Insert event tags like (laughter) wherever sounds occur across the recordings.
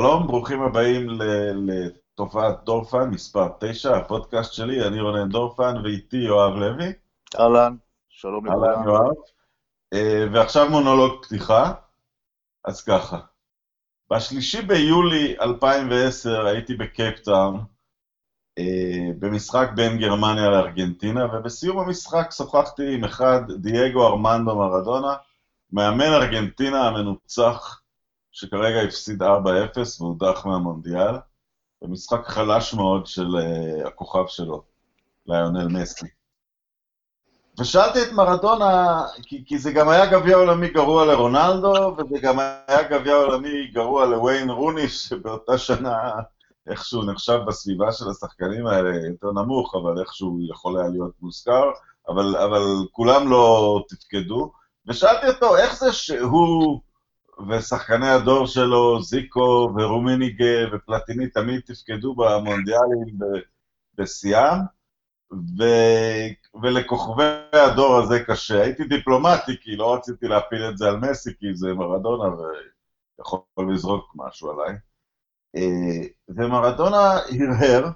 שלום, ברוכים הבאים לתופעת דורפן, מספר 9, הפודקאסט שלי, אני רונן דורפן, ואיתי יואב לוי. אהלן, שלום לכולם. אהלן יואב. אה, ועכשיו מונולוג פתיחה. אז ככה, בשלישי ביולי 2010 הייתי בקייפטאון, אה, במשחק בין גרמניה לארגנטינה, ובסיום המשחק שוחחתי עם אחד, דייגו ארמנדו מרדונה, מאמן ארגנטינה המנוצח, שכרגע הפסיד 4-0 והודח מהמונדיאל, במשחק חלש מאוד של uh, הכוכב שלו, ליונל מסי. ושאלתי את מרדונה, כי, כי זה גם היה גביע עולמי גרוע לרונלדו, וזה גם היה גביע עולמי גרוע לוויין רוני, שבאותה שנה איכשהו נחשב בסביבה של השחקנים האלה יותר נמוך, אבל איכשהו יכול היה להיות מוזכר, אבל, אבל כולם לא תפקדו. ושאלתי אותו, איך זה שהוא ושחקני הדור שלו, זיקו ורומיניגה ופלטיני, תמיד תפקדו במונדיאלים בשיאם, ו... ולכוכבי הדור הזה קשה. הייתי דיפלומטי, כי לא רציתי להפיל את זה על מסי, כי זה מרדונה ויכול לזרוק משהו עליי. אה, ומרדונה הרהר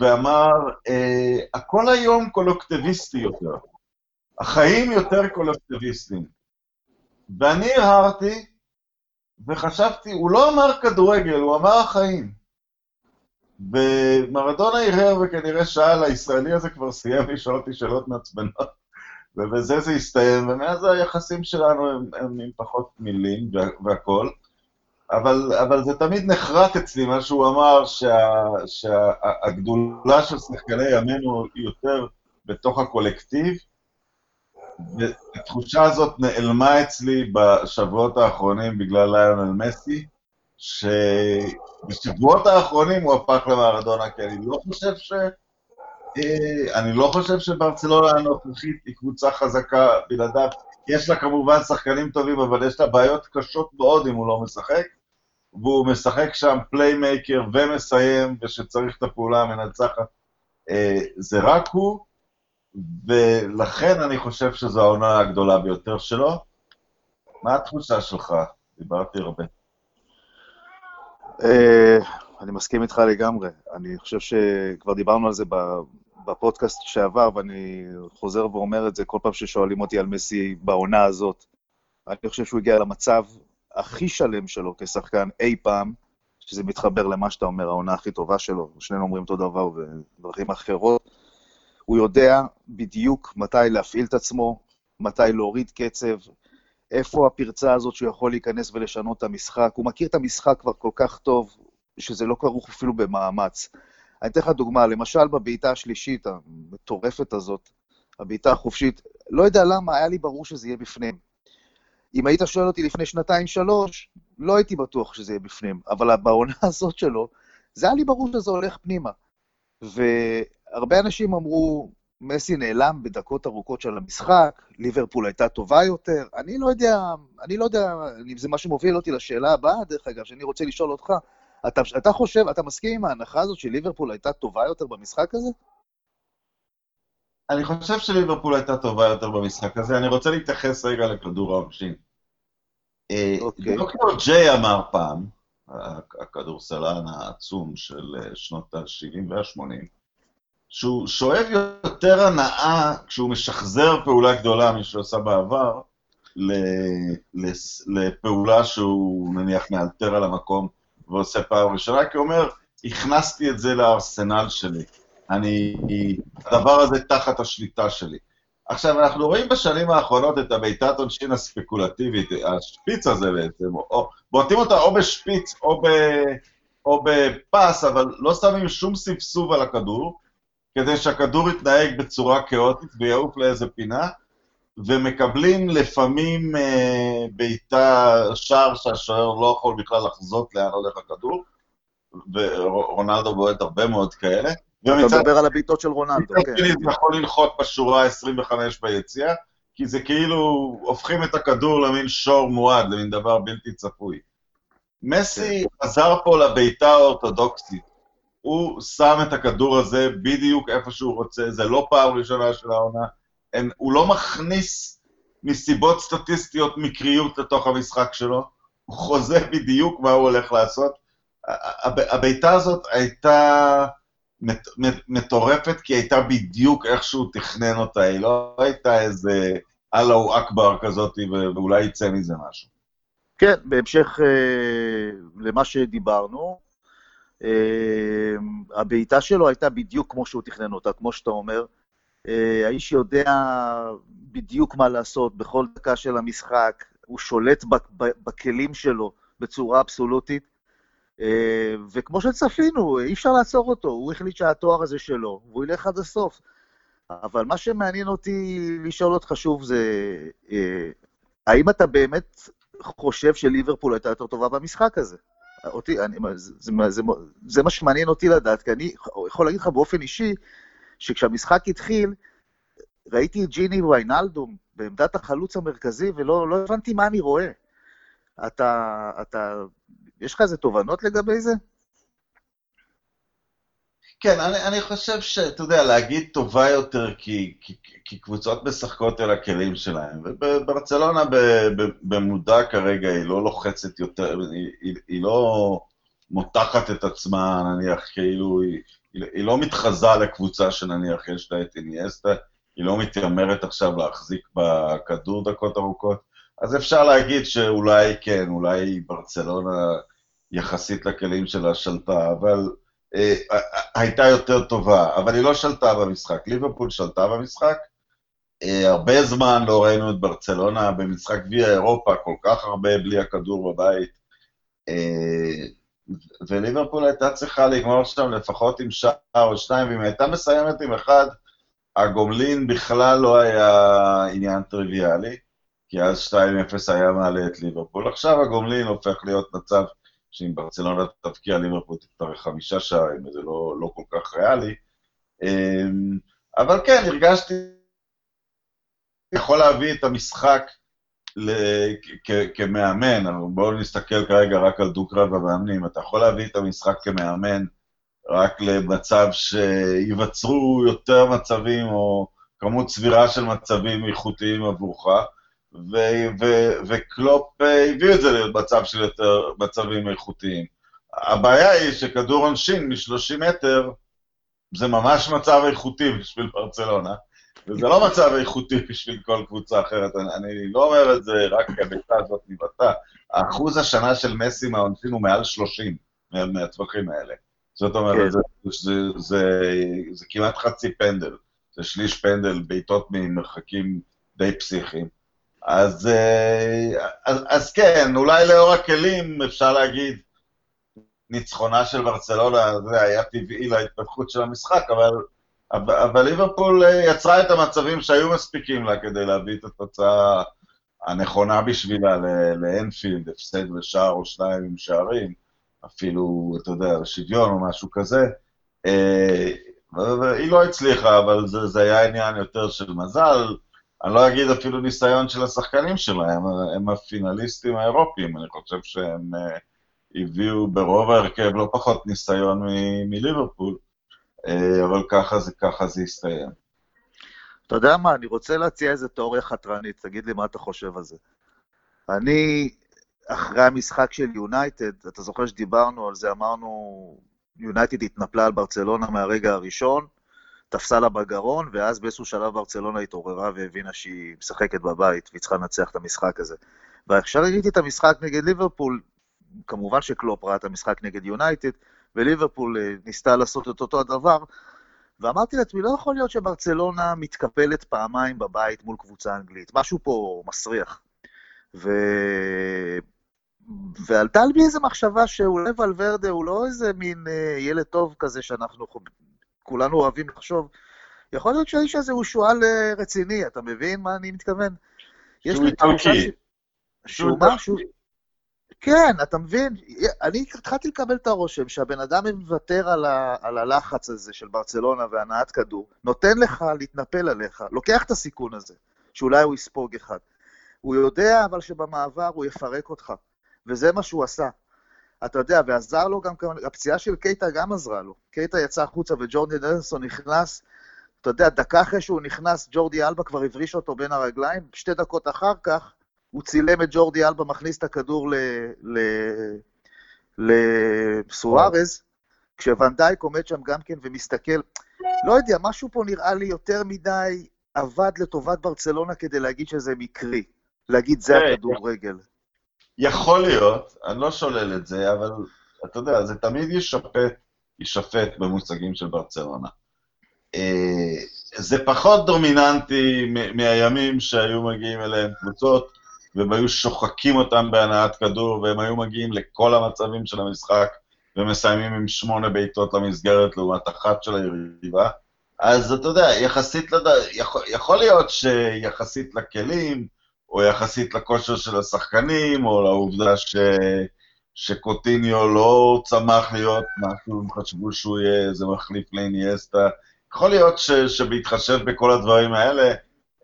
ואמר, אה, הכל היום קולקטיביסטי יותר. החיים יותר קולקטיביסטיים. ואני הרהרתי וחשבתי, הוא לא אמר כדורגל, הוא אמר החיים. ומרדונה הרהר וכנראה שאל, הישראלי הזה כבר סיים לשאול אותי שאלות מעצבנות, (laughs) ובזה זה הסתיים, ומאז היחסים שלנו הם, הם עם פחות מילים והכול. אבל, אבל זה תמיד נחרט אצלי, מה שהוא אמר, שהגדולה שה, של שחקני ימינו היא יותר בתוך הקולקטיב, והתחושה הזאת נעלמה אצלי בשבועות האחרונים בגלל ליונל מסי, שבשבועות האחרונים הוא הפך למרדונה, כי אני לא חושב ש... אה, אני לא חושב שברצלונה הנוכחית היא קבוצה חזקה בלעדיו. יש לה כמובן שחקנים טובים, אבל יש לה בעיות קשות מאוד אם הוא לא משחק, והוא משחק שם playmaker ומסיים, ושצריך את הפעולה המנצחת. אה, זה רק הוא, ולכן אני חושב שזו העונה הגדולה ביותר שלו. מה התחושה שלך? דיברתי הרבה. אה, אני מסכים איתך לגמרי. אני חושב שכבר דיברנו על זה בפודקאסט שעבר, ואני חוזר ואומר את זה כל פעם ששואלים אותי על מסי בעונה הזאת. אני חושב שהוא הגיע למצב הכי שלם שלו כשחקן אי פעם, שזה מתחבר למה שאתה אומר, העונה הכי טובה שלו. שנינו אומרים אותו דבר בדרכים אחרות. הוא יודע בדיוק מתי להפעיל את עצמו, מתי להוריד קצב, איפה הפרצה הזאת שהוא יכול להיכנס ולשנות את המשחק. הוא מכיר את המשחק כבר כל כך טוב, שזה לא כרוך אפילו במאמץ. אני אתן לך דוגמה, למשל בבעיטה השלישית המטורפת הזאת, הבעיטה החופשית, לא יודע למה, היה לי ברור שזה יהיה בפנים. אם היית שואל אותי לפני שנתיים-שלוש, לא הייתי בטוח שזה יהיה בפנים, אבל בעונה הזאת שלו, זה היה לי ברור שזה הולך פנימה. והרבה אנשים אמרו, מסי נעלם בדקות ארוכות של המשחק, ליברפול הייתה טובה יותר. אני לא יודע, אני לא יודע אם זה מה שמוביל אותי לשאלה הבאה, דרך אגב, שאני רוצה לשאול אותך. אתה, אתה חושב, אתה מסכים עם ההנחה הזאת שליברפול הייתה טובה יותר במשחק הזה? אני חושב שליברפול הייתה טובה יותר במשחק הזה. אני רוצה להתייחס רגע לכדור העונשין. אה, אוקיי. דוקטור ג'יי אמר פעם, הכדורסלן העצום של אה, שנות ה-70 וה-80, שהוא שואב יותר הנאה כשהוא משחזר פעולה גדולה משהוא עשה בעבר, לפעולה שהוא נניח מאלתר על המקום ועושה פעם ראשונה, כי הוא אומר, הכנסתי את זה לארסנל שלי. אני, הדבר הזה תחת השליטה שלי. עכשיו, אנחנו רואים בשנים האחרונות את הבעיטת עונשין הספקולטיבית, השפיץ הזה בעצם, או, בועטים אותה או בשפיץ או, ב, או בפס, אבל לא שמים שום סבסוב על הכדור, כדי שהכדור יתנהג בצורה כאוטית ויעוף לאיזה פינה, ומקבלים לפעמים אה, בעיטה, שער שהשוער לא יכול בכלל לחזות לאן הולך הכדור, ורונלדו בועט הרבה מאוד כאלה. אתה מדבר על הבעיטות של רונלדו, כן. זה יכול לנחות בשורה ה-25 ביציאה, כי זה כאילו, הופכים את הכדור למין שור מועד, למין דבר בלתי צפוי. מסי כן. חזר פה לבעיטה האורתודוקסית. הוא שם את הכדור הזה בדיוק איפה שהוא רוצה, זה לא פעם ראשונה של העונה. הוא לא מכניס מסיבות סטטיסטיות מקריות לתוך המשחק שלו, הוא חוזה בדיוק מה הוא הולך לעשות. הבעיטה הזאת הייתה מטורפת, כי הייתה בדיוק איך שהוא תכנן אותה, היא לא הייתה איזה אללהו אכבר כזאת, ואולי יצא מזה משהו. כן, בהמשך אה, למה שדיברנו, הבעיטה שלו הייתה בדיוק כמו שהוא תכנן אותה, כמו שאתה אומר. אה, האיש יודע בדיוק מה לעשות בכל דקה של המשחק, הוא שולט בכלים שלו בצורה אבסולוטית, אה, וכמו שצפינו, אי אפשר לעצור אותו, הוא החליט שהתואר הזה שלו, והוא ילך עד הסוף. אבל מה שמעניין אותי לשאול אותך שוב זה, אה, האם אתה באמת חושב שליברפול הייתה יותר טובה במשחק הזה? אותי, אני, זה, זה, זה, זה מה שמעניין אותי לדעת, כי אני יכול להגיד לך באופן אישי, שכשהמשחק התחיל, ראיתי את ג'יני ויינלדום בעמדת החלוץ המרכזי, ולא לא הבנתי מה אני רואה. אתה, אתה, יש לך איזה תובנות לגבי זה? כן, אני, אני חושב שאתה יודע, להגיד טובה יותר כי, כי, כי קבוצות משחקות על הכלים שלהם. וברצלונה במודע כרגע היא לא לוחצת יותר, היא, היא, היא לא מותחת את עצמה, נניח, כאילו, היא, היא לא מתחזה לקבוצה שנניח יש לה את איניאסטה, היא לא מתיימרת עכשיו להחזיק בכדור דקות ארוכות, אז אפשר להגיד שאולי כן, אולי ברצלונה יחסית לכלים שלה שלטה, אבל הייתה יותר טובה, אבל היא לא שלטה במשחק. ליברפול שלטה במשחק, אה, הרבה זמן לא ראינו את ברצלונה במשחק גביע אירופה, כל כך הרבה בלי הכדור בבית. אה, וליברפול הייתה צריכה לגמור שם לפחות עם שער או שניים, ואם הייתה מסיימת עם אחד, הגומלין בכלל לא היה עניין טריוויאלי, כי אז 2-0 היה מעלה את ליברפול. עכשיו הגומלין הופך להיות מצב שאם ברצלונה תבקיע ליברפול תצטרך חמישה שערים, וזה לא, לא כל כך ריאלי. אמ, אבל כן, הרגשתי יכול להביא את המשחק כמאמן, בואו נסתכל כרגע רק על דו-קרב המאמנים, אתה יכול להביא את המשחק כמאמן רק למצב שייווצרו יותר מצבים או כמות סבירה של מצבים איכותיים עבורך, וקלופ אה, הביא את זה להיות מצב של יותר מצבים איכותיים. הבעיה היא שכדור עונשין מ-30 מטר זה ממש מצב איכותי בשביל ברצלונה, וזה לא מצב איכותי (laughs) בשביל כל קבוצה אחרת. אני, אני לא אומר את זה רק כי הביתה הזאת נבעטה. האחוז השנה של מסי מהעונשין הוא מעל 30 מהטווחים האלה. זאת אומרת, כן. זה, זה, זה, זה, זה כמעט חצי פנדל. זה שליש פנדל, בעיטות ממרחקים די פסיכיים. אז, אה, אז, אז כן, אולי לאור הכלים אפשר להגיד, ניצחונה של ברצלונה, זה היה טבעי להתפתחות של המשחק, אבל, אבל ליברפול אה, יצרה את המצבים שהיו מספיקים לה כדי להביא את התוצאה הנכונה בשבילה לאנפילד, הפסד ושער או שניים עם שערים, אפילו, אתה יודע, שוויון או משהו כזה. אה, היא לא הצליחה, אבל זה, זה היה עניין יותר של מזל. אני לא אגיד אפילו ניסיון של השחקנים שלהם, הם הפינליסטים האירופיים, אני חושב שהם uh, הביאו ברוב ההרכב לא פחות ניסיון מליברפול, uh, אבל ככה זה, ככה זה הסתיים. אתה יודע מה, אני רוצה להציע איזה תיאוריה חתרנית, תגיד לי מה אתה חושב על זה. אני, אחרי המשחק של יונייטד, אתה זוכר שדיברנו על זה, אמרנו, יונייטד התנפלה על ברצלונה מהרגע הראשון, תפסה לה בגרון, ואז באיזשהו שלב ברצלונה התעוררה והבינה שהיא משחקת בבית והיא צריכה לנצח את המשחק הזה. ועכשיו ראיתי את המשחק נגד ליברפול, כמובן שקלופ ראה את המשחק נגד יונייטד, וליברפול אה, ניסתה לעשות את אותו הדבר, ואמרתי לעצמי, לא יכול להיות שברצלונה מתקפלת פעמיים בבית מול קבוצה אנגלית, משהו פה מסריח. ו... ועלתה על בי איזו מחשבה שאולי ולוורדה הוא לא איזה מין אה, ילד טוב כזה שאנחנו כולנו אוהבים לחשוב, יכול להיות שהאיש הזה הוא שועל אה, רציני, אתה מבין מה אני מתכוון? יש לי תחושה ש... שהוא משהו... כן, אתה מבין? אני התחלתי לקבל את הרושם שהבן אדם מוותר על, ה... על הלחץ הזה של ברצלונה והנעת כדור, נותן לך להתנפל עליך, לוקח את הסיכון הזה, שאולי הוא יספוג אחד. הוא יודע אבל שבמעבר הוא יפרק אותך, וזה מה שהוא עשה. אתה יודע, ועזר לו גם, הפציעה של קייטה גם עזרה לו. קייטה יצא החוצה וג'ורדי נלסון נכנס, אתה יודע, דקה אחרי שהוא נכנס, ג'ורדי אלבה כבר הבריש אותו בין הרגליים, שתי דקות אחר כך הוא צילם את ג'ורדי אלבה מכניס את הכדור לסוארז, כשוונדייק עומד שם גם כן ומסתכל. לא יודע, משהו פה נראה לי יותר מדי עבד לטובת ברצלונה כדי להגיד שזה מקרי. להגיד זה הכדורגל. יכול להיות, אני לא שולל את זה, אבל אתה יודע, זה תמיד יישפט, יישפט במושגים של ברצלונה. אה, זה פחות דומיננטי מהימים שהיו מגיעים אליהם קבוצות, והם היו שוחקים אותם בהנעת כדור, והם היו מגיעים לכל המצבים של המשחק, ומסיימים עם שמונה בעיטות למסגרת לעומת אחת של היריבה. אז אתה יודע, יחסית, לד... יכול, יכול להיות שיחסית לכלים, או יחסית לכושר של השחקנים, או לעובדה ש... שקוטיניו לא צמח להיות משהו, הם חשבו שהוא יהיה איזה מחליף לאיניאסטה. יכול להיות ש... שבהתחשב בכל הדברים האלה,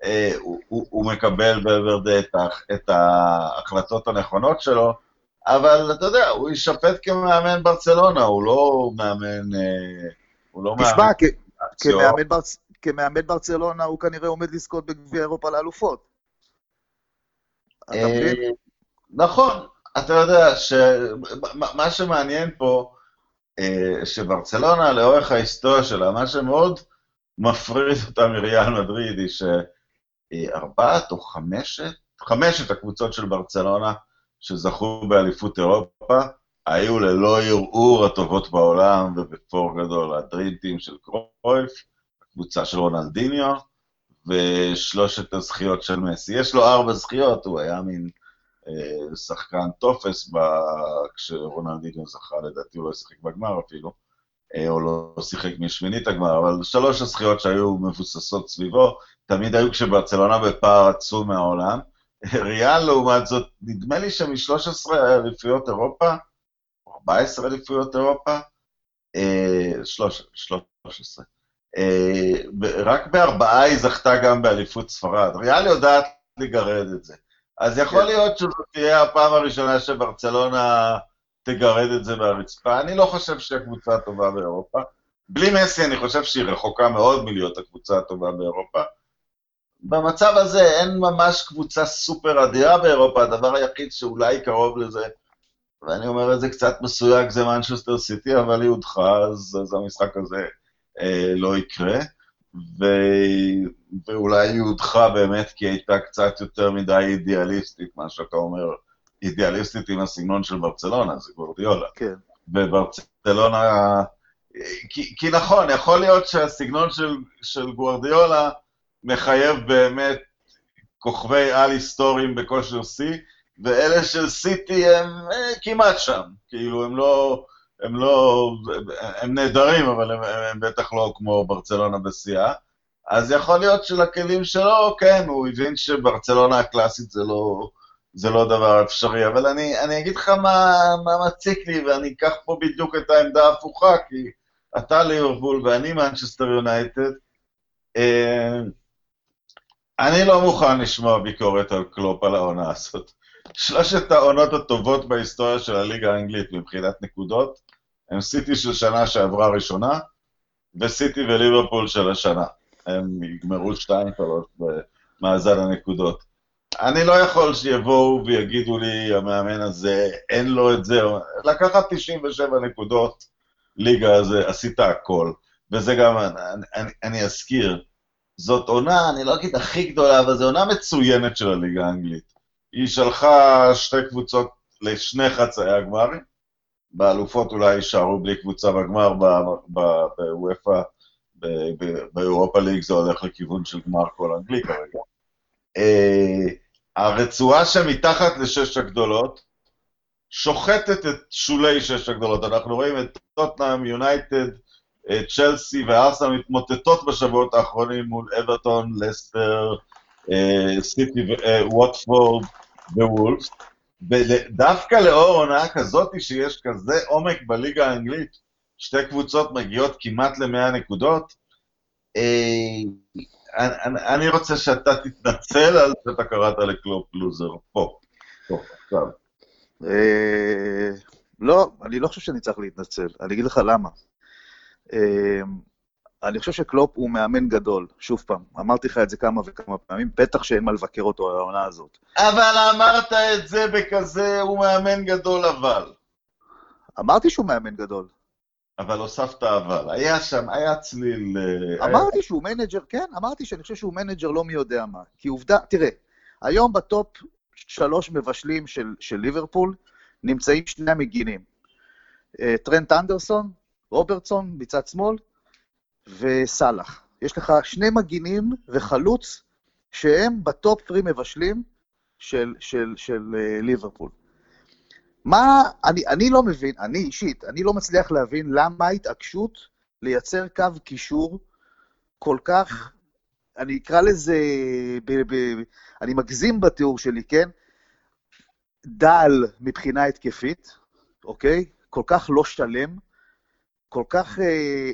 אה, הוא, הוא, הוא מקבל בוורדה את, את ההחלטות הנכונות שלו, אבל אתה יודע, הוא יישפט כמאמן ברצלונה, הוא לא מאמן... אה, הוא לא תשמע, מאמן... כמאמן, ברצ... כמאמן ברצלונה הוא כנראה עומד לזכות בגביע אירופה לאלופות. אה, נכון, אתה יודע שמה שמעניין פה, אה, שברצלונה לאורך ההיסטוריה שלה, מה שמאוד מפריד אותה מריאל מדריד, היא שארבעת או חמשת, חמשת הקבוצות של ברצלונה שזכו באליפות אירופה, היו ללא ערעור הטובות בעולם ובפור גדול, הדרימטים של קרויף, הקבוצה של רונלדיניו, ושלושת הזכיות של מסי. יש לו ארבע זכיות, הוא היה מין אה, שחקן טופס ב... כשרונלדיניו זכה, לדעתי הוא לא שיחק בגמר אפילו, אה, או לא שיחק משמינית הגמר, אבל שלוש הזכיות שהיו מבוססות סביבו, תמיד היו כשברצלונה בפער עצום מהעולם. (laughs) ריאל, לעומת זאת, נדמה לי שמ-13 אליפויות אירופה, 14 אליפויות אירופה, 13, אה, אה, רק בארבעה היא זכתה גם באליפות ספרד. ריאל יודעת לגרד את זה. אז יכול כן. להיות שזו תהיה הפעם הראשונה שברצלונה תגרד את זה מהרצפה. אני לא חושב שהיא הקבוצה הטובה באירופה. בלי מסי אני חושב שהיא רחוקה מאוד מלהיות הקבוצה הטובה באירופה. במצב הזה אין ממש קבוצה סופר אדירה באירופה, הדבר היחיד שאולי קרוב לזה, ואני אומר את זה קצת מסויג, זה מנצ'סטר סיטי, אבל היא הודחה, אז, אז המשחק הזה אה, לא יקרה. ו... ואולי היא הודחה באמת כי היא הייתה קצת יותר מדי אידיאליסטית, מה שאתה אומר, אידיאליסטית עם הסגנון של ברצלונה, זה גורדיולה. כן. וברצלונה... כי, כי נכון, יכול להיות שהסגנון של, של גוורדיולה מחייב באמת כוכבי על היסטוריים בכושר שיא, ואלה של סיטי הם אה, כמעט שם, כאילו הם לא, הם לא, הם נהדרים, אבל הם, הם בטח לא כמו ברצלונה בשיאה. אז יכול להיות שלכלים שלו, כן, הוא הבין שברצלונה הקלאסית זה לא, זה לא דבר אפשרי, אבל אני, אני אגיד לך מה, מה מציק לי, ואני אקח פה בדיוק את העמדה ההפוכה, כי אתה ליברפול ואני מנצ'סטר יונייטד. אה, אני לא מוכן לשמוע ביקורת על קלופ על העונה הזאת. שלושת העונות הטובות בהיסטוריה של הליגה האנגלית מבחינת נקודות, הם סיטי של שנה שעברה ראשונה, וסיטי וליברפול של השנה. הם יגמרו 2-3 במאזן הנקודות. אני לא יכול שיבואו ויגידו לי, המאמן הזה, אין לו את זה. לקחת 97 נקודות ליגה הזה, עשית הכל. וזה גם, אני, אני, אני אזכיר, זאת עונה, אני לא אגיד הכי גדולה, אבל זו עונה מצוינת של הליגה האנגלית. היא שלחה שתי קבוצות לשני חצאי הגמרים, באלופות אולי יישארו בלי קבוצה בגמר בוופא, באירופה ליג זה הולך לכיוון של גמר כל אנגלי כרגע. Uh, הרצועה שמתחת לשש הגדולות שוחטת את שולי שש הגדולות. אנחנו רואים את טוטנאם, יונייטד, צ'לסי וארסנל מתמוטטות בשבועות האחרונים מול אברטון, לסטר, אה, סיטי, אה, ווטפורד ווולפס, ודווקא לאור עונה כזאת שיש כזה עומק בליגה האנגלית, שתי קבוצות מגיעות כמעט ל-100 נקודות, אה, אני רוצה שאתה תתנצל על שאתה קראת לקלופ לוזר, פה, פה, עכשיו. לא, אני לא חושב שאני צריך להתנצל, אני אגיד לך למה. אני חושב שקלופ הוא מאמן גדול, שוב פעם, אמרתי לך את זה כמה וכמה פעמים, בטח שאין מה לבקר אותו על העונה הזאת. אבל אמרת את זה בכזה, הוא מאמן גדול אבל. אמרתי שהוא מאמן גדול. אבל הוספת אבל. היה שם, היה צליל... אה, אמרתי היה... שהוא מנג'ר, כן, אמרתי שאני חושב שהוא מנג'ר לא מי יודע מה. כי עובדה, תראה, היום בטופ שלוש מבשלים של, של ליברפול נמצאים שני המגינים. אה, טרנט אנדרסון, רוברטסון מצד שמאל, וסאלח. יש לך שני מגינים וחלוץ שהם ב top three מבשלים של, של, של אה, ליברפול. מה, אני, אני לא מבין, אני אישית, אני לא מצליח להבין למה ההתעקשות לייצר קו קישור כל כך, אני אקרא לזה, ב, ב, אני מגזים בתיאור שלי, כן? דל מבחינה התקפית, אוקיי? כל כך לא שלם, כל כך אה,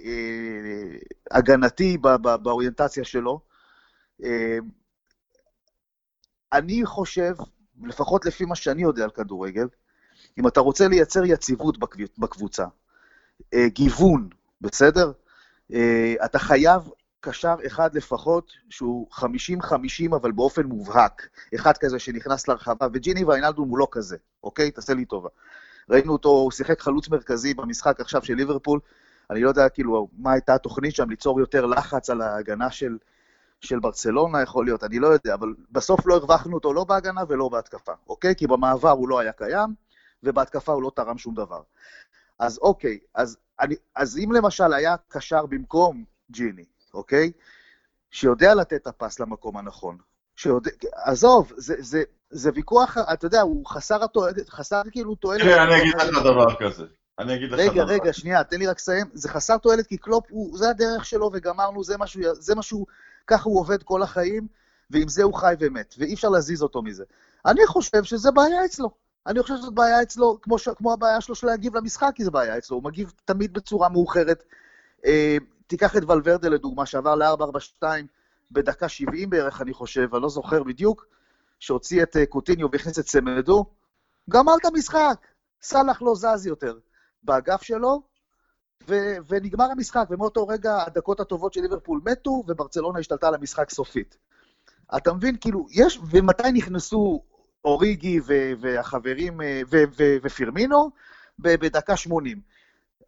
אה, הגנתי בא, בא, באוריינטציה שלו. אה, אני חושב, לפחות לפי מה שאני יודע על כדורגל, אם אתה רוצה לייצר יציבות בקבוצה, אה, גיוון, בסדר? אה, אתה חייב קשר אחד לפחות, שהוא 50-50, אבל באופן מובהק. אחד כזה שנכנס לרחבה, וג'יני ויינלדום הוא לא כזה, אוקיי? תעשה לי טובה. ראינו אותו, הוא שיחק חלוץ מרכזי במשחק עכשיו של ליברפול. אני לא יודע כאילו מה הייתה התוכנית שם, ליצור יותר לחץ על ההגנה של, של ברצלונה יכול להיות, אני לא יודע, אבל בסוף לא הרווחנו אותו לא בהגנה ולא בהתקפה, אוקיי? כי במעבר הוא לא היה קיים, ובהתקפה הוא לא תרם שום דבר. אז אוקיי, אז, אני, אז אם למשל היה קשר במקום ג'יני, אוקיי? שיודע לתת את הפס למקום הנכון, שיודע, עזוב, זה, זה, זה ויכוח, אתה יודע, הוא חסר התועלת, חסר כאילו תועלת. תראה, אני אגיד לך דבר כזה. אני אגיד לך רגע. רגע, שנייה, תן לי רק לסיים. זה חסר תועלת כי קלופ, הוא, זה הדרך שלו וגמרנו, זה משהו, זה משהו, ככה הוא עובד כל החיים, ועם זה הוא חי ומת, ואי אפשר להזיז אותו מזה. אני חושב שזה בעיה אצלו. אני חושב שזאת בעיה אצלו, כמו, ש, כמו הבעיה שלו של להגיב למשחק, כי זו בעיה אצלו. הוא מגיב תמיד בצורה מאוחרת. אה, תיקח את ולוורדה לדוגמה, שעבר ל-442 בדקה 70 בערך, אני חושב, אני לא זוכר בדיוק. שהוציא את אה, קוטיניו והכניס את סמדו, גמר את המשחק. סאלח לא זז יותר באגף שלו, ו- ונגמר המשחק, ומאותו רגע הדקות הטובות של ליברפול מתו, וברצלונה השתלטה על המשחק סופית. אתה מבין, כאילו, יש, ומתי נכנסו אוריגי ו- והחברים, אה, ו- ו- ופירמינו? בדקה 80.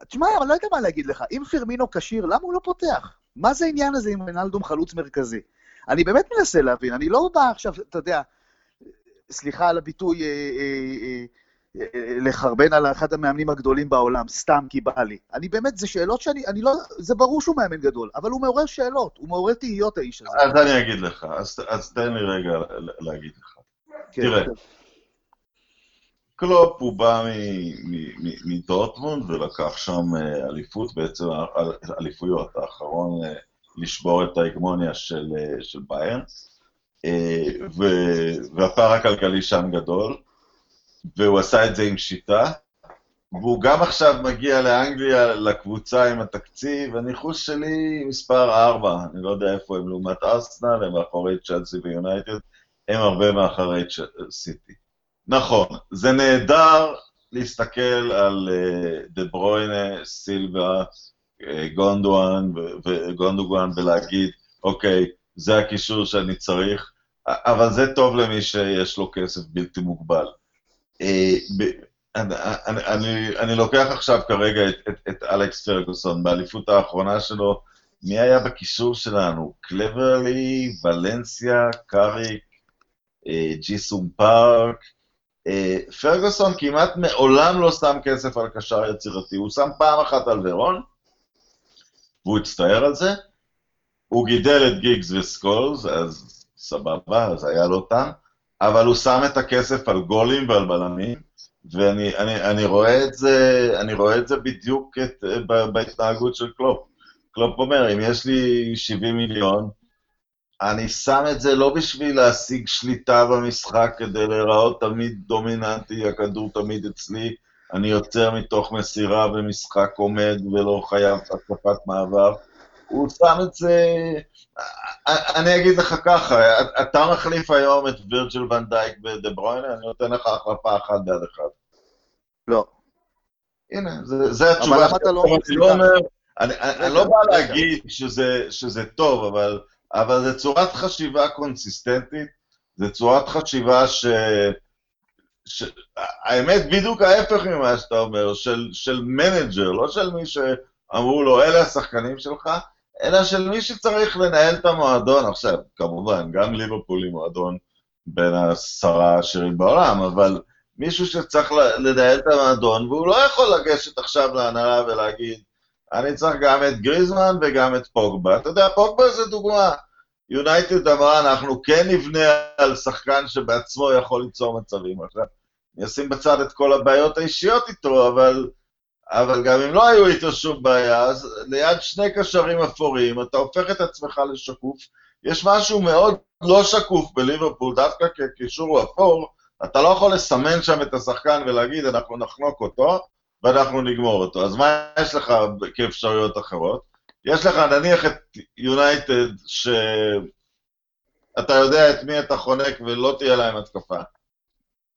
תשמע, אני לא יודע מה להגיד לך, אם פירמינו כשיר, למה הוא לא פותח? מה זה העניין הזה עם רנלדום חלוץ מרכזי? אני באמת מנסה להבין, אני לא בא עכשיו, אתה יודע, סליחה על הביטוי, אה, אה, אה, לחרבן על אחד המאמנים הגדולים בעולם, סתם כי בא לי. אני באמת, זה שאלות שאני, אני לא, זה ברור שהוא מאמן גדול, אבל הוא מעורר שאלות, הוא מעורר תהיות האיש הזה. אז אני אגיד לך, אז, אז תן לי רגע להגיד לך. כן, תראה, כן. קלופ הוא בא מדורטמונד ולקח שם אליפות, בעצם אליפויות, האחרון לשבור את ההגמוניה של, של ביירן. אה, והפער הכלכלי שם גדול, והוא עשה את זה עם שיטה, והוא גם עכשיו מגיע לאנגליה, לקבוצה עם התקציב, הניחוש שלי מספר 4, אני לא יודע איפה הם לעומת ארסנל, הם מאחורי צ'לסי ויונייטד, הם הרבה מאחורי סיטי. נכון, זה נהדר להסתכל על אה, דה ברוינה, סילבה, אה, גונדואן וגונדוגואן ולהגיד, אוקיי, זה הקישור שאני צריך, אבל זה טוב למי שיש לו כסף בלתי מוגבל. אה, אני, אני, אני לוקח עכשיו כרגע את, את, את אלכס פרגוסון, באליפות האחרונה שלו, מי היה בקישור שלנו? קלברלי, ולנסיה, קאריק, ג'יסום פארק. פרגוסון כמעט מעולם לא שם כסף על קשר יצירתי, הוא שם פעם אחת על ורון, והוא הצטער על זה, הוא גידל את גיגס וסקולס, אז סבבה, אז היה לו טעם, אבל הוא שם את הכסף על גולים ועל בלמים, ואני אני, אני רואה את זה, אני רואה את זה בדיוק את, בהתנהגות של קלופ. קלופ אומר, אם יש לי 70 מיליון, אני שם את זה לא בשביל להשיג שליטה במשחק כדי להיראות תמיד דומיננטי, הכדור תמיד אצלי, אני יוצר מתוך מסירה ומשחק עומד ולא חייב התקפת מעבר. הוא שם את זה... אני אגיד לך ככה, אתה מחליף היום את וירג'ל ון דייק ודה ברוינה, אני נותן לך החלפה אחת בעד אחד. לא. הנה, זה התשובה. אבל למה אתה לא... אני לא לא בא. להגיד שזה טוב, אבל, אבל זה צורת חשיבה קונסיסטנטית, זה צורת חשיבה ש... ש... האמת, בדיוק ההפך ממה שאתה אומר, של, של מנג'ר, לא של מי שאמרו לו, אלה השחקנים שלך, אלא של מי שצריך לנהל את המועדון. עכשיו, כמובן, גם ליברפול היא מועדון בין העשרה העשירים בעולם, אבל מישהו שצריך לנהל את המועדון, והוא לא יכול לגשת עכשיו להנהלה ולהגיד, אני צריך גם את גריזמן וגם את פוגבה. אתה יודע, פוגבה זה דוגמה. יונייטד אמרה, אנחנו כן נבנה על שחקן שבעצמו יכול ליצור מצבים. עכשיו, אני אשים בצד את כל הבעיות האישיות איתו, אבל, אבל גם אם לא היו איתו שום בעיה, אז ליד שני קשרים אפורים, אתה הופך את עצמך לשקוף. יש משהו מאוד לא שקוף בליברפול, דווקא כקישור אפור, אתה לא יכול לסמן שם את השחקן ולהגיד, אנחנו נחנוק אותו, ואנחנו נגמור אותו. אז מה יש לך כאפשרויות אחרות? יש לך נניח את יונייטד, שאתה יודע את מי אתה חונק ולא תהיה להם התקפה.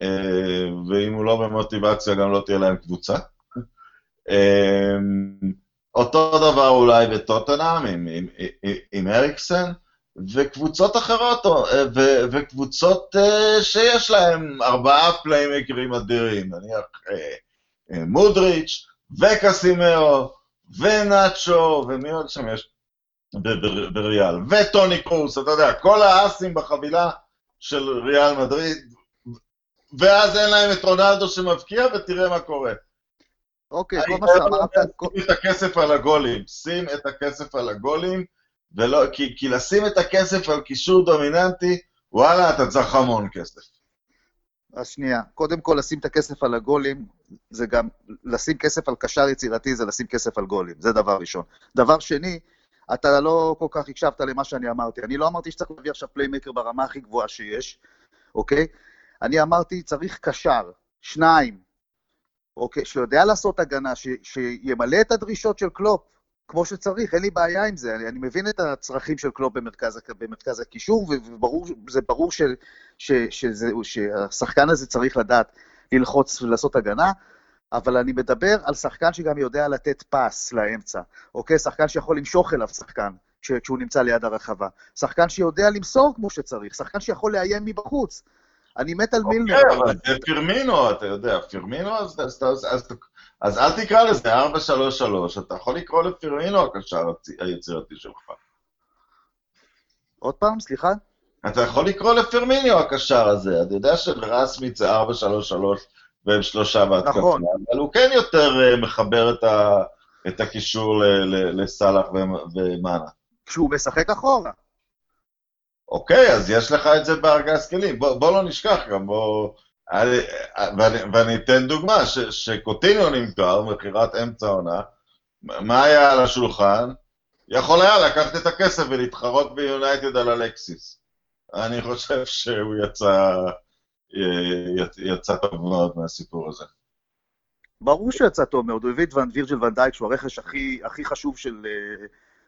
אה, ואם הוא לא במוטיבציה, גם לא תהיה להם קבוצה. אה, אותו דבר אולי בטוטנאם עם, עם, עם, עם אריקסן, וקבוצות אחרות, אה, ו, וקבוצות שיש להם ארבעה פליימקרים אדירים, נניח מודריץ' וקסימאו ונאצ'ו, ומי עוד שם יש בריאל, וטוני קרוס, אתה יודע, כל האסים בחבילה של ריאל מדריד, ואז אין להם את רונלדו שמבקיע, ותראה מה קורה. אוקיי, כל מה שאמרת... שים את הכסף על הגולים, שים את הכסף על הגולים, ולא, כי, כי לשים את הכסף על קישור דומיננטי, וואלה, אתה צריך המון כסף. אז שנייה, קודם כל לשים את הכסף על הגולים, זה גם, לשים כסף על קשר יצירתי זה לשים כסף על גולים, זה דבר ראשון. דבר שני, אתה לא כל כך הקשבת למה שאני אמרתי. אני לא אמרתי שצריך להביא עכשיו playmaker ברמה הכי גבוהה שיש, אוקיי? אני אמרתי, צריך קשר, שניים, אוקיי, שיודע לעשות הגנה, ש, שימלא את הדרישות של קלופ, כמו שצריך, אין לי בעיה עם זה, אני, אני מבין את הצרכים של קלופ במרכז, במרכז הקישור, וזה ברור ש, ש, שזה, שהשחקן הזה צריך לדעת ללחוץ ולעשות הגנה, אבל אני מדבר על שחקן שגם יודע לתת פס לאמצע, אוקיי? שחקן שיכול למשוך אליו שחקן כשהוא נמצא ליד הרחבה. שחקן שיודע למסור כמו שצריך, שחקן שיכול לאיים מבחוץ. אני מת על מילנר. אוקיי, אבל זה פירמינו, אתה יודע, פירמינו, אז אל תקרא לזה 4-3-3, אתה יכול לקרוא לפירמינו הקשר היצירתי שלך. עוד פעם, סליחה? אתה יכול לקרוא לפירמיניו הקשר הזה, אתה יודע שברסמית זה 4-3-3 והם שלושה בהתקפה, נכון. אבל הוא כן יותר אה, מחבר את, ה, את הקישור לסאלח ומאנה. כשהוא משחק אחורה. אוקיי, אז יש לך את זה בארגז כלים. בוא, בוא לא נשכח גם, בוא... אני, ואני, ואני אתן דוגמה, ש, שקוטיניו נמכר, מכירת אמצע עונה, מה היה על השולחן? יכול היה לקחת את הכסף ולהתחרות ביונייטד על אלקסיס. אני חושב שהוא יצא, יצא טוב מאוד מהסיפור הזה. ברור שהוא יצא טוב מאוד, הוא הביא את וירג'ל ונדייק, שהוא הרכש הכי, הכי חשוב של,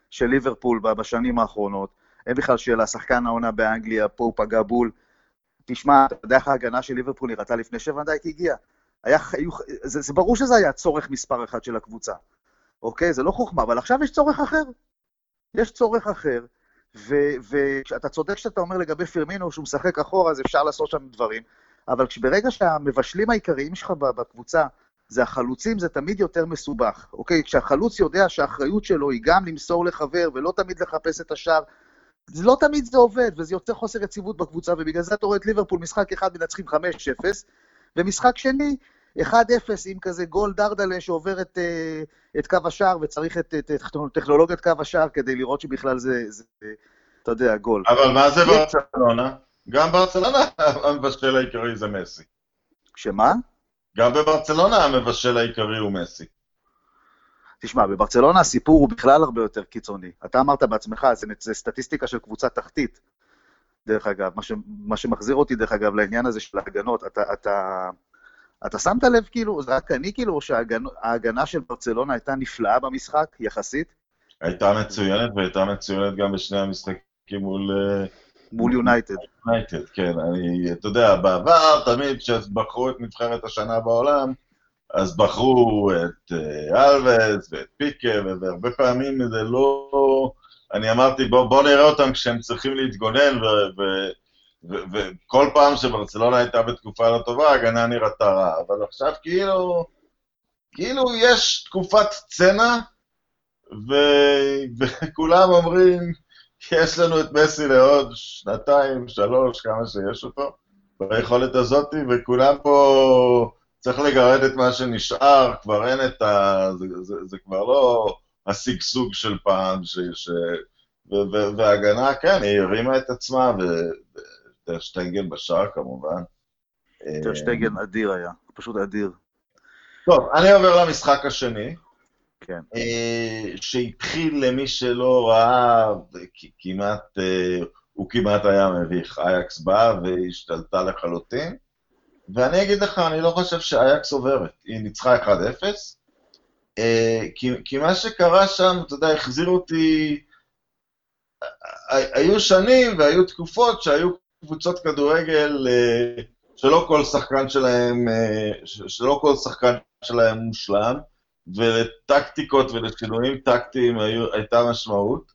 של ליברפול בשנים האחרונות. אין בכלל שאלה, שחקן העונה באנגליה, פה הוא פגע בול. תשמע, אתה יודע איך ההגנה של ליברפול נראתה לפני שוונדייק הגיע? היה, היו, זה, זה ברור שזה היה צורך מספר אחד של הקבוצה, אוקיי? זה לא חוכמה, אבל עכשיו יש צורך אחר. יש צורך אחר, ואתה צודק שאתה אומר לגבי פרמינו שהוא משחק אחורה, אז אפשר לעשות שם דברים, אבל ברגע שהמבשלים העיקריים שלך בקבוצה זה החלוצים, זה תמיד יותר מסובך, אוקיי? כשהחלוץ יודע שהאחריות שלו היא גם למסור לחבר ולא תמיד לחפש את השער, זה לא תמיד זה עובד, וזה יוצר חוסר יציבות בקבוצה, ובגלל זה אתה רואה את ליברפול, משחק אחד מנצחים 5-0, ומשחק שני, 1-0 עם כזה גול דרדלה שעובר את, אה, את קו השער, וצריך את, את, את טכנולוגיית קו השער כדי לראות שבכלל זה, זה, אתה יודע, גול. אבל מה זה ברצלונה? גם ברצלונה המבשל העיקרי זה מסי. שמה? גם בברצלונה המבשל העיקרי הוא מסי. תשמע, בברצלונה הסיפור הוא בכלל הרבה יותר קיצוני. אתה אמרת בעצמך, זה, זה סטטיסטיקה של קבוצה תחתית, דרך אגב. מה, ש, מה שמחזיר אותי, דרך אגב, לעניין הזה של ההגנות. אתה, אתה, אתה שמת לב, כאילו, זה רק אני, כאילו, שההגנה של ברצלונה הייתה נפלאה במשחק, יחסית? הייתה מצוינת, והייתה מצוינת גם בשני המשחקים מול... אה, מול יונייטד. יונייטד, כן. אני, אתה יודע, בעבר, תמיד כשבחרו את נבחרת השנה בעולם, אז בחרו את אה, אלווס ואת פיקה, והרבה פעמים זה לא... אני אמרתי, בוא, בוא נראה אותם כשהם צריכים להתגונן, וכל פעם שברצלונה הייתה בתקופה לא טובה, ההגנה נראתה רע. אבל עכשיו כאילו, כאילו יש תקופת צנע, וכולם אומרים, יש לנו את מסי לעוד שנתיים, שלוש, כמה שיש אותו, ביכולת הזאת, וכולם פה, צריך לגרד את מה שנשאר, כבר אין את ה... זה, זה, זה כבר לא השגשוג של פעם, ש... ש... וההגנה, כן, היא הרימה את עצמה, וטרשטנגן בשער כמובן. טרשטנגן אדיר היה, פשוט אדיר. טוב, אני עובר למשחק השני. כן. אה, שהתחיל למי שלא ראה, כמעט, אה, הוא כמעט היה מביך. אייקס באה והשתלטה לחלוטין, ואני אגיד לך, אני לא חושב שאייקס עוברת. היא ניצחה 1-0, אה, כי, כי מה שקרה שם, אתה יודע, החזיר אותי... היו שנים והיו תקופות שהיו קבוצות כדורגל שלא כל שחקן שלהם, שלא כל שחקן שלהם מושלם, ולטקטיקות ולשינויים טקטיים הייתה משמעות.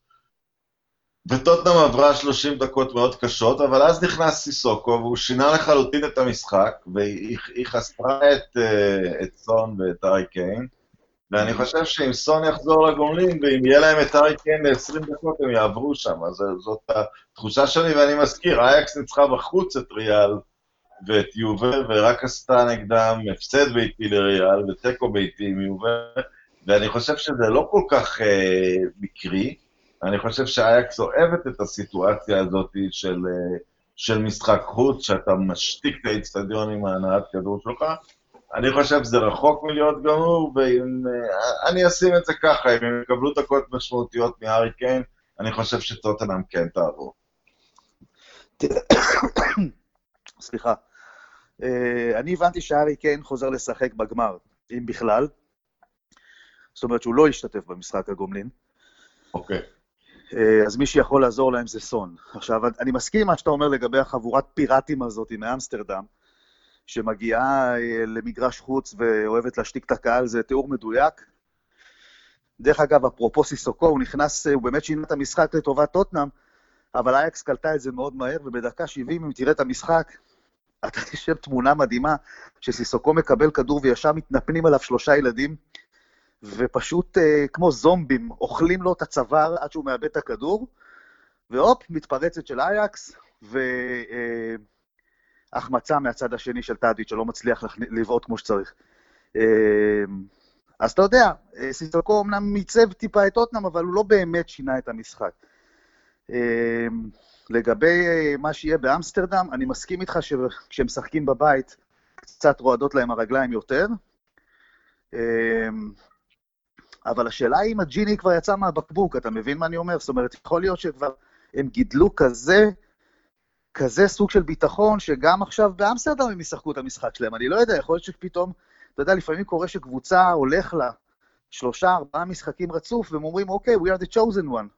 וטוטנאם עברה 30 דקות מאוד קשות, אבל אז נכנס סיסוקו, והוא שינה לחלוטין את המשחק, והיא חסרה את, uh, את סון ואת ארי קיין, ואני חושב שאם סון יחזור לגומלין, ואם יהיה להם את ארי קיין ל-20 דקות, הם יעברו שם. אז זאת התחושה שלי, ואני מזכיר, אייקס ניצחה בחוץ את ריאל, ואת יובל, ורק עשתה נגדם הפסד ביתי לריאל ותיקו ביתי עם יובל, ואני חושב שזה לא כל כך אה, מקרי. אני חושב שאייקס אוהבת את הסיטואציה הזאת של, אה, של משחק חוץ, שאתה משתיק את האיצטדיון עם ההנעת כדור שלך. אני חושב שזה רחוק מלהיות גמור, ואני אה, אשים את זה ככה, אם הם יקבלו דקות משמעותיות מהארי קיין, אני חושב שטוטנאם כן תעבור. סליחה. אה, אני הבנתי שהארי קיין חוזר לשחק בגמר, אם בכלל. זאת אומרת שהוא לא ישתתף במשחק הגומלין. אוקיי. אה, אז מי שיכול לעזור להם זה סון. עכשיו, אני מסכים עם מה שאתה אומר לגבי החבורת פיראטים הזאת מאמסטרדם, שמגיעה אה, למגרש חוץ ואוהבת להשתיק את הקהל, זה תיאור מדויק. דרך אגב, אפרופו סיסוקו, הוא נכנס, הוא באמת שינה את המשחק לטובת טוטנאם, אבל אייקס קלטה את זה מאוד מהר, ובדקה 70, אם תראה את המשחק, אתה (laughs) חושב תמונה מדהימה, שסיסוקו מקבל כדור וישר מתנפנים עליו שלושה ילדים, ופשוט אה, כמו זומבים, אוכלים לו את הצוואר עד שהוא מאבד את הכדור, והופ, מתפרצת של אייקס, והחמצה אה, מהצד השני של טאדיץ' שלא מצליח לבעוט כמו שצריך. אה, אז אתה יודע, אה, סיסוקו אמנם מיצב טיפה את אוטנאם, אבל הוא לא באמת שינה את המשחק. אה, לגבי מה שיהיה באמסטרדם, אני מסכים איתך שכשהם משחקים בבית, קצת רועדות להם הרגליים יותר. אבל השאלה היא אם הג'יני כבר יצא מהבקבוק, אתה מבין מה אני אומר? זאת אומרת, יכול להיות שכבר הם גידלו כזה, כזה סוג של ביטחון, שגם עכשיו באמסטרדם הם ישחקו את המשחק שלהם. אני לא יודע, יכול להיות שפתאום, אתה יודע, לפעמים קורה שקבוצה הולך לה שלושה, ארבעה משחקים רצוף, והם אומרים, אוקיי, okay, we are the chosen one.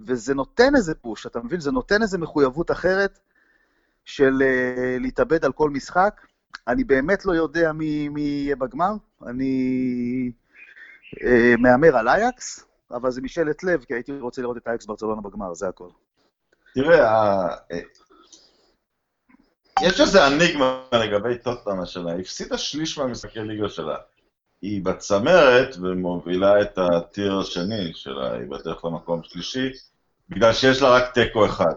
וזה נותן איזה פוש, אתה מבין? זה נותן איזה מחויבות אחרת של uh, להתאבד על כל משחק. אני באמת לא יודע מי, מי יהיה בגמר, אני uh, מהמר על אייקס, אבל זה משאלת לב, כי הייתי רוצה לראות את אייקס ברצלונה בגמר, זה הכל. תראה, אה, יש איזה אניגמה לגבי טוטנאם השנה, הפסידה שליש מהמשחקי ליגה שלה. היא בצמרת ומובילה את הטיר השני שלה, היא בדרך למקום שלישי, בגלל שיש לה רק תיקו אחד.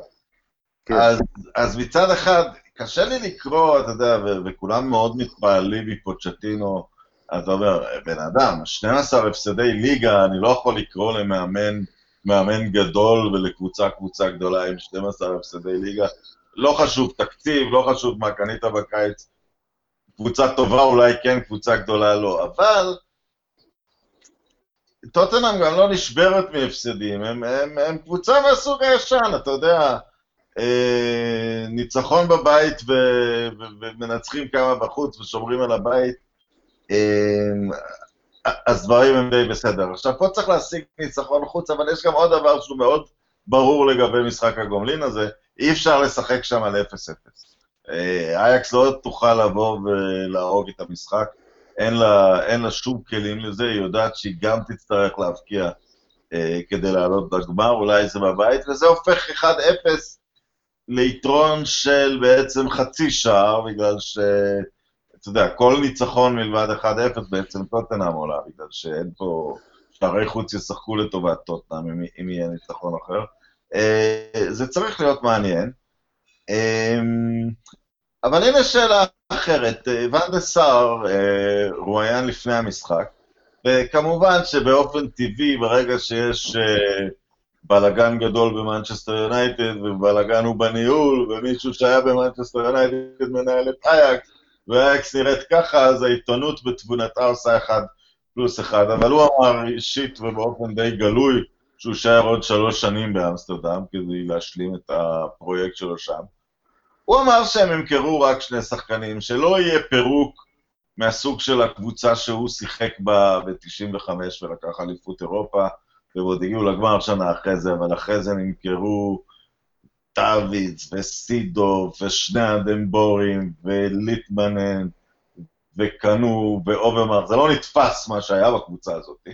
כן. אז, אז מצד אחד, קשה לי לקרוא, אתה יודע, וכולם מאוד מתפעלים מפוצ'טינו, אתה אומר, בן אדם, 12 הפסדי ליגה, אני לא יכול לקרוא למאמן מאמן גדול ולקבוצה קבוצה גדולה עם 12 הפסדי ליגה. לא חשוב תקציב, לא חשוב מה קנית בקיץ, קבוצה טובה אולי כן, קבוצה גדולה לא, אבל טוטנאם גם לא נשברת מהפסדים, הם, הם, הם קבוצה מהסוג הישן, אתה יודע, אה, ניצחון בבית ו, ו, ומנצחים כמה בחוץ ושומרים על הבית, אה, אז דברים הם די בסדר. עכשיו, פה צריך להשיג ניצחון חוץ, אבל יש גם עוד דבר שהוא מאוד ברור לגבי משחק הגומלין הזה, אי אפשר לשחק שם על 0-0. אה, אייקס לא תוכל לבוא ולהרוג את המשחק. אין לה, אין לה שום כלים לזה, היא יודעת שהיא גם תצטרך להבקיע אה, כדי לעלות לגמר, אולי זה בבית, וזה הופך 1-0 ליתרון של בעצם חצי שער, בגלל ש... אתה יודע, כל ניצחון מלבד 1-0 בעצם טוטנאם עולה, בגלל שאין פה... שערי חוץ ישחקו לטובת טוטנאם אם, אם יהיה ניצחון אחר. אה, זה צריך להיות מעניין. אה, אבל הנה שאלה אחרת, אה, ואן דר סאר, רואיין לפני המשחק, וכמובן שבאופן טבעי, ברגע שיש בלאגן גדול במנצ'סטר יונייטד, ובלאגן הוא בניהול, ומישהו שהיה במנצ'סטר יונייטד מנהל את אייקס, ואייקס נראית ככה, אז העיתונות בתבונתה עושה אחד פלוס אחד, אבל הוא אמר אישית ובאופן די גלוי, שהוא יישאר עוד שלוש שנים באמסטרדם כדי להשלים את הפרויקט שלו שם. הוא אמר שהם ימכרו רק שני שחקנים, שלא יהיה פירוק מהסוג של הקבוצה שהוא שיחק בה ב-95 ולקח אליפות אירופה, ועוד הגיעו לגמר שנה אחרי זה, אבל אחרי זה נמכרו דווידס וסידורף ושני הדה בורים וליטמנן וקאנו ואוברמרס, זה לא נתפס מה שהיה בקבוצה הזאת,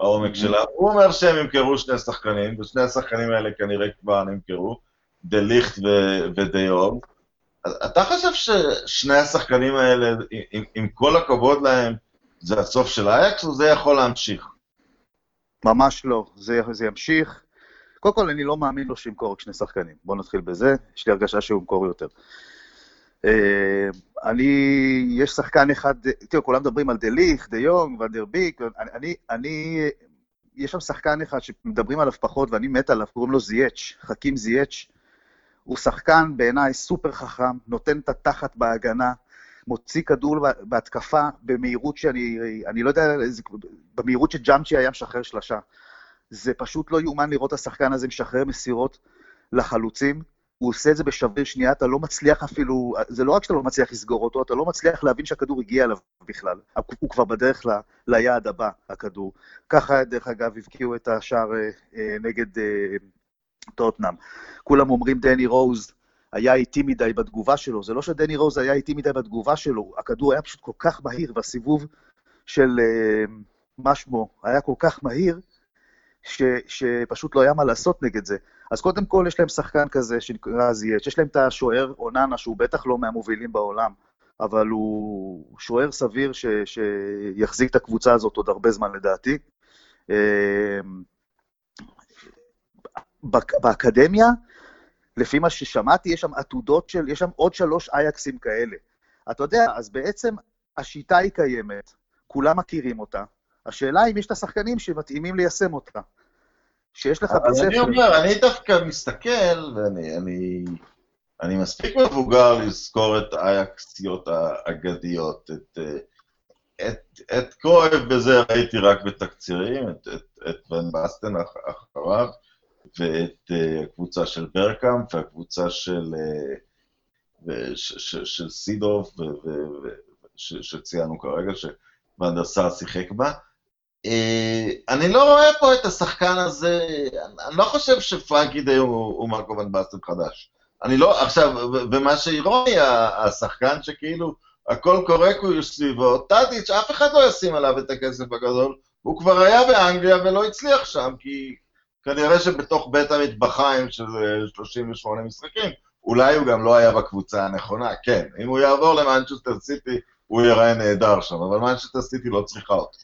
העומק. שלה. הוא אומר שהם ימכרו שני שחקנים, ושני השחקנים האלה כנראה כבר נמכרו, דה ליכט ודה יורג. אתה חושב ששני השחקנים האלה, עם, עם כל הכבוד להם, זה הסוף של אייקס, או זה יכול להמשיך? ממש לא, זה, זה ימשיך. קודם כל, אני לא מאמין לו שימכור רק שני שחקנים. בואו נתחיל בזה, יש לי הרגשה שהוא ימכור יותר. אה, אני, יש שחקן אחד, תראו, כולם מדברים על דה ליך, דה יונג, ונדר ביק, אני, אני, יש שם שחקן אחד שמדברים עליו פחות ואני מת עליו, קוראים לו זייץ', חכים זייץ'. הוא שחקן בעיניי סופר חכם, נותן את התחת בהגנה, מוציא כדור בהתקפה במהירות שאני, אני לא יודע, במהירות שג'אמצ'י היה משחרר שלושה. זה פשוט לא יאומן לראות את השחקן הזה משחרר מסירות לחלוצים. הוא עושה את זה בשביר שנייה, אתה לא מצליח אפילו, זה לא רק שאתה לא מצליח לסגור אותו, אתה לא מצליח להבין שהכדור הגיע אליו בכלל. הוא כבר בדרך ל, ליעד הבא, הכדור. ככה, דרך אגב, הבקיעו את השער אה, אה נגד אה, טוטנאם. כולם אומרים דני רוז היה איטי מדי בתגובה שלו, זה לא שדני רוז היה איטי מדי בתגובה שלו, הכדור היה פשוט כל כך מהיר, והסיבוב של אה, משמו היה כל כך מהיר, ש, שפשוט לא היה מה לעשות נגד זה. אז קודם כל יש להם שחקן כזה שנקרא זייץ', יש להם את השוער אוננה, שהוא בטח לא מהמובילים בעולם, אבל הוא שוער סביר ש, שיחזיק את הקבוצה הזאת עוד הרבה זמן לדעתי. אה, באקדמיה, לפי מה ששמעתי, יש שם עתודות של, יש שם עוד שלוש אייקסים כאלה. אתה יודע, אז בעצם השיטה היא קיימת, כולם מכירים אותה. השאלה אם יש את השחקנים שמתאימים ליישם אותה. שיש לך בית ספר... אני אומר, אני דווקא מסתכל, ואני אני, אני מספיק מבוגר לזכור את האייקסיות האגדיות, את, את, את קרויב בזה ראיתי רק בתקצירים, את, את, את ון בסטן אחריו, ואת uh, הקבוצה של ברקאמפ והקבוצה של, uh, ש, ש, של סידוף, שציינו כרגע, שוונדר שיחק בה. Uh, אני לא רואה פה את השחקן הזה, אני לא חושב שפרנקי די הוא, הוא מרקו ון בסטן חדש. אני לא, עכשיו, ומה שאירוני, השחקן שכאילו הכל קורקו סביבו, טאדיץ', אף אחד לא ישים עליו את הכסף הגדול, הוא כבר היה באנגליה ולא הצליח שם, כי כנראה שבתוך בית המטבחיים, שזה 38 משחקים, אולי הוא גם לא היה בקבוצה הנכונה, כן. אם הוא יעבור למנצ'סטר סיטי, הוא ייראה נהדר שם, אבל מנצ'סטר סיטי לא צריכה אותו.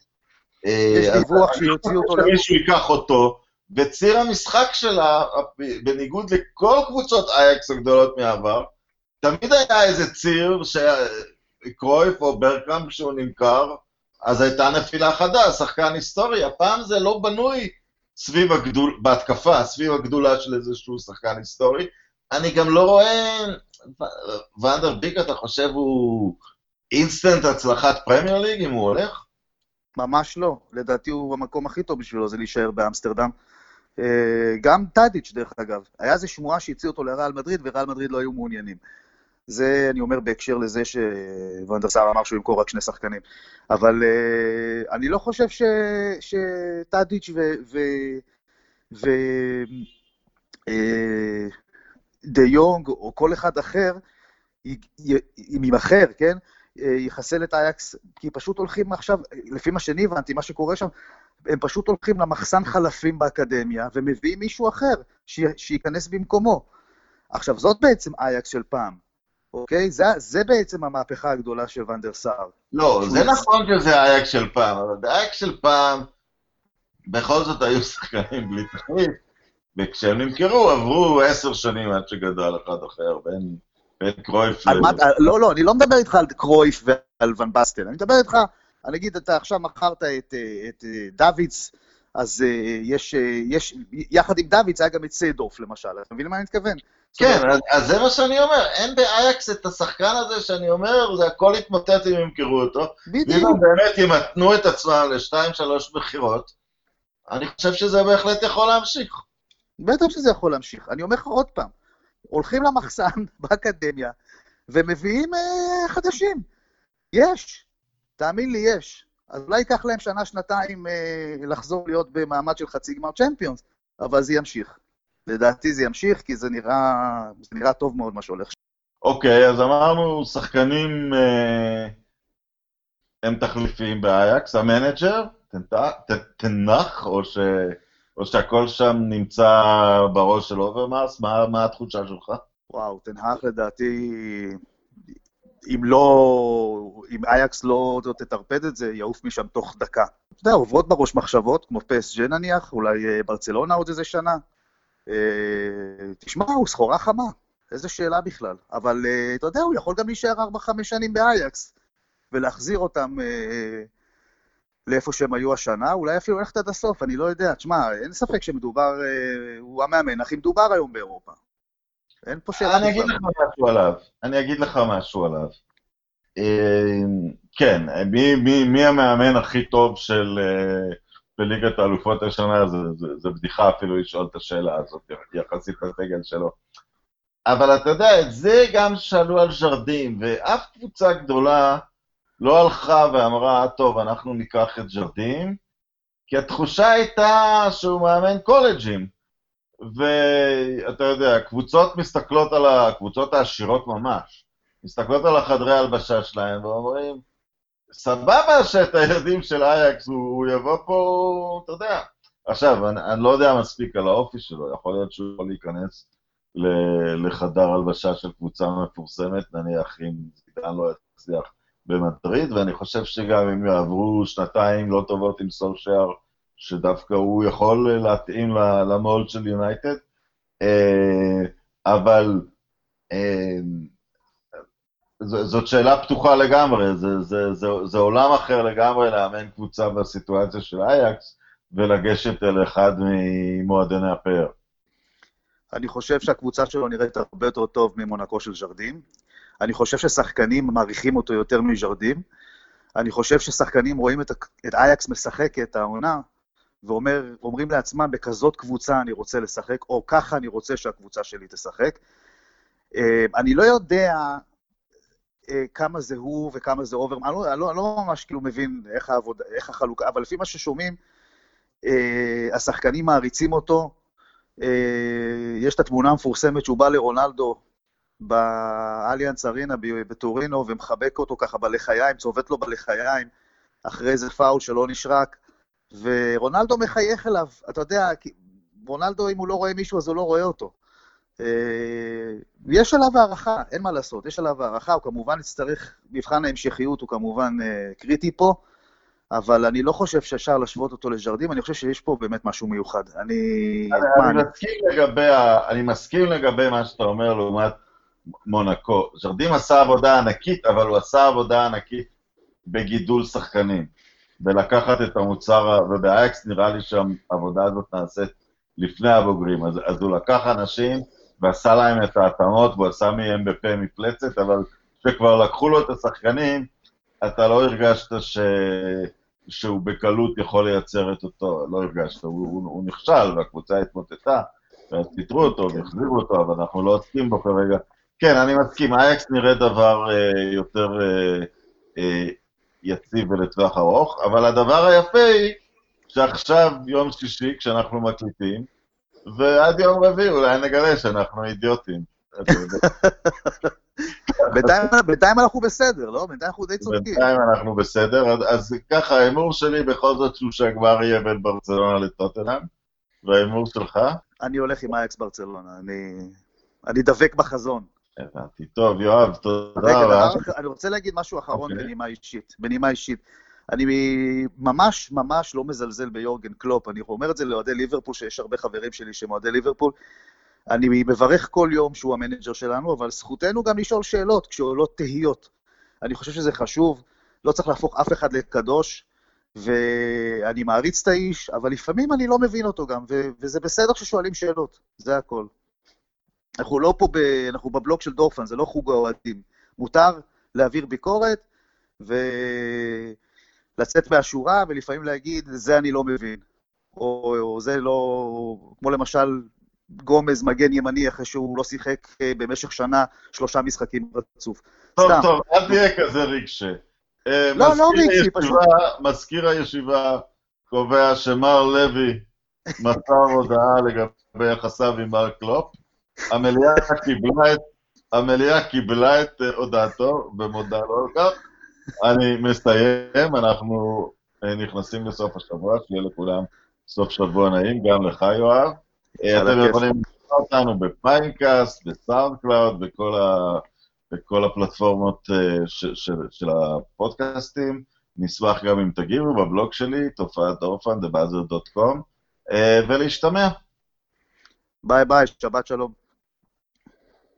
יש אה, דיווח שיוציאו אותו... שמישהו ייקח אותו, וציר המשחק שלה, בניגוד לכל קבוצות אייקס הגדולות מהעבר, תמיד היה איזה ציר שקרויף או ברגקאמפ, כשהוא נמכר, אז הייתה נפילה חדה, שחקן היסטורי. הפעם זה לא בנוי סביב הגדול, בהתקפה, סביב הגדולה של איזשהו שחקן היסטורי. אני גם לא רואה, ואן דה ביק, אתה חושב הוא אינסטנט הצלחת פרמייר ליג אם הוא הולך? ממש לא. לדעתי הוא המקום הכי טוב בשבילו זה להישאר באמסטרדם. אה, גם טאדיץ', דרך אגב. היה איזו שמועה שהציעו אותו לרעל מדריד, ורעל מדריד לא היו מעוניינים. זה, אני אומר, בהקשר לזה שוואן דר סאר אמר שהוא ימכור רק שני שחקנים. אבל uh, אני לא חושב ש, שטאדיץ' ו... ו, ו uh, דה יונג, או כל אחד אחר, אם יימכר, כן? אה, יחסל את אייקס, כי פשוט הולכים עכשיו, לפי מה שאני הבנתי, מה שקורה שם, הם פשוט הולכים למחסן חלפים באקדמיה ומביאים מישהו אחר שייכנס במקומו. עכשיו, זאת בעצם אייקס של פעם, אוקיי? זה, זה בעצם המהפכה הגדולה של ואן דר סאר. לא, זה נכון שזה אייקס של פעם, אבל באייקס של פעם, בכל זאת היו שחקנים בלי תחליף, וכשהם נמכרו עברו עשר שנים עד שגדל אחד אחר, בין, בין קרויף ל... מה, לא, לא, אני לא מדבר איתך על קרויף ועל ון בסטן, אני מדבר איתך, אני אגיד, אתה עכשיו מכרת את, את דוידס, אז אה, יש, אה, יש, יחד עם דוידס היה גם את סיידורף למשל, אתה מבין למה אני מתכוון? כן, אז, אז זה מה שאני אומר, אין באייקס את השחקן הזה שאני אומר, זה הכל יתמוטט אם ימכרו אותו. בדיוק. ואם הם באמת ימתנו את עצמם לשתיים, שלוש מכירות, אני חושב שזה בהחלט יכול להמשיך. בטח שזה יכול להמשיך. אני אומר לך עוד פעם, הולכים למחסן (laughs) באקדמיה ומביאים אה, חדשים. יש, תאמין לי, יש. אז אולי ייקח להם שנה, שנתיים אה, לחזור להיות במעמד של חצי גמר צ'מפיונס, אבל זה ימשיך. לדעתי זה ימשיך, כי זה נראה, זה נראה טוב מאוד מה שהולך שם. אוקיי, אז אמרנו, שחקנים אה, הם תחליפים באייקס, המנג'ר, תנח, או, ש, או שהכל שם נמצא בראש של אוברמאס, מה, מה התחושה שלך? וואו, תנח לדעתי, אם לא, אם אייקס לא תטרפד את זה, יעוף משם תוך דקה. אתה יודע, עוברות בראש מחשבות, כמו פסג'ה נניח, אולי אה, ברצלונה עוד איזה שנה. אה, תשמע, הוא סחורה חמה, איזה שאלה בכלל. אבל אה, אתה יודע, הוא יכול גם להישאר 4-5 שנים באייקס, ולהחזיר אותם לאיפה שהם היו השנה, אולי אפילו ללכת עד הסוף, אני לא יודע. תשמע, אין ספק שמדובר, הוא המאמן הכי מדובר היום באירופה. אין פה שאלה. אני אגיד לך משהו עליו. אני אגיד לך משהו עליו. כן, מי, מי, מי המאמן הכי טוב של בליגת האלופות השנה, זה, זה, זה בדיחה אפילו לשאול את השאלה הזאת, יחסית לסגל שלו. אבל אתה יודע, את זה גם שאלו על ז'רדים, ואף קבוצה גדולה לא הלכה ואמרה, טוב, אנחנו ניקח את ז'רדים, כי התחושה הייתה שהוא מאמן קולג'ים. ואתה יודע, קבוצות מסתכלות על הקבוצות העשירות ממש, מסתכלות על החדרי הלבשה שלהם ואומרים, סבבה שאת הילדים של אייקס הוא, הוא יבוא פה, אתה יודע. עכשיו, אני, אני לא יודע מספיק על האופי שלו, יכול להיות שהוא יכול להיכנס לחדר הלבשה של קבוצה מפורסמת, נניח אם זידן לא יצליח במדריד, ואני חושב שגם אם יעברו שנתיים לא טובות עם סולשייר, שדווקא הוא יכול להתאים למולד של יונייטד, אה, אבל אה, זאת שאלה פתוחה לגמרי, זה, זה, זה, זה עולם אחר לגמרי לאמן קבוצה בסיטואציה של אייקס ולגשת אל אחד ממועדני הפאר. אני חושב שהקבוצה שלו נראית הרבה יותר טוב ממונקו של ז'רדים. אני חושב ששחקנים מעריכים אותו יותר מז'רדים. אני חושב ששחקנים רואים את, את אייקס משחק את העונה, ואומרים לעצמם, בכזאת קבוצה אני רוצה לשחק, או ככה אני רוצה שהקבוצה שלי תשחק. אה, אני לא יודע אה, כמה זה הוא וכמה זה אובר, אני לא, אני לא, אני לא ממש כאילו מבין איך, העבודה, איך החלוקה, אבל לפי מה ששומעים, אה, השחקנים מעריצים אותו. יש את התמונה המפורסמת שהוא בא לרונלדו באליאנס ארינה בטורינו ומחבק אותו ככה בלחיים, צובט לו בלחיים, אחרי איזה פאול שלא נשרק, ורונלדו מחייך אליו, אתה יודע, רונלדו, אם הוא לא רואה מישהו אז הוא לא רואה אותו. אה, יש עליו הערכה, אין מה לעשות, יש עליו הערכה, הוא כמובן יצטרך, מבחן ההמשכיות הוא כמובן אה, קריטי פה, אבל אני לא חושב שאפשר להשוות אותו לז'רדים, אני חושב שיש פה באמת משהו מיוחד. אני... אני, אני, מסכים לגבי אני מסכים לגבי מה שאתה אומר לעומת מונקו. ז'רדים עשה עבודה ענקית, אבל הוא עשה עבודה ענקית בגידול שחקנים, בלקחת את המוצר, ובאייקס נראה לי שהעבודה הזאת נעשית לפני הבוגרים, אז, אז הוא לקח אנשים ועשה להם את ההתאמות, והוא עשה מהם בפה מפלצת, אבל כשכבר לקחו לו את השחקנים, אתה לא הרגשת ש... שהוא בקלות יכול לייצר את אותו, לא הרגשת, הוא, הוא, הוא נכשל והקבוצה התמוטטה, ואז פיטרו אותו והחזירו אותו, אבל אנחנו לא עוסקים בו כרגע. כן, אני מסכים, אייקס נראה דבר אה, יותר אה, אה, יציב ולטווח ארוך, אבל הדבר היפה היא שעכשיו יום שישי, כשאנחנו מקליטים, ועד יום רביעי אולי נגלה שאנחנו אידיוטים. (laughs) בינתיים- אנחנו בסדר, לא? בינתיים אנחנו די צודקים. בינתיים אנחנו בסדר, אז, ככה, ההימור שלי בכל זאת שהוא שהגמר יהיה בין ברצלונה לטוטנאם, וההימור שלך? אני הולך עם אייקס ברצלונה, אני... אני דבק בחזון. הבנתי. טוב, יואב, תודה רבה. אני רוצה להגיד משהו אחרון אוקיי. בנימה אישית. בנימה אישית. אני ממש ממש לא מזלזל ביורגן קלופ, אני אומר את זה לאוהדי ליברפול, שיש הרבה חברים שלי שהם אוהדי ליברפול. אני מברך כל יום שהוא המנג'ר שלנו, אבל זכותנו גם לשאול שאלות כשעולות תהיות. אני חושב שזה חשוב, לא צריך להפוך אף אחד לקדוש, ואני מעריץ את האיש, אבל לפעמים אני לא מבין אותו גם, ו- וזה בסדר ששואלים שאלות, זה הכל. אנחנו לא פה, ב... אנחנו בבלוק של דורפן, זה לא חוג האוהדים. מותר להעביר ביקורת ולצאת מהשורה, ולפעמים להגיד, זה אני לא מבין. או, או זה לא... כמו למשל גומז, מגן ימני, אחרי שהוא לא שיחק אה, במשך שנה שלושה משחקים רצוף. טוב, סתם. טוב, אל תהיה כזה רגשי. אה, לא, לא רגשי, פשוט- מזכיר הישיבה קובע שמר לוי מסר הודעה לגבי יחסיו עם מר קלופ. המליאה קיבלה את, המליאה קיבלה את אה, הודעתו ומודה לו על כך. אני מסיים, אנחנו אה, נכנסים לסוף השבוע, שיהיה לכולם סוף שבוע נעים, גם לך יואב. אה, אתם. יכולים לשמוע אותנו בפיינקאסט, ב SoundCloud, בכל, ה... בכל הפלטפורמות ש... של... של הפודקאסטים. נשמח גם אם תגיבו בבלוג שלי, תופעת דורפן, TheBuzzer.com, ולהשתמע. ביי ביי, שבת שלום.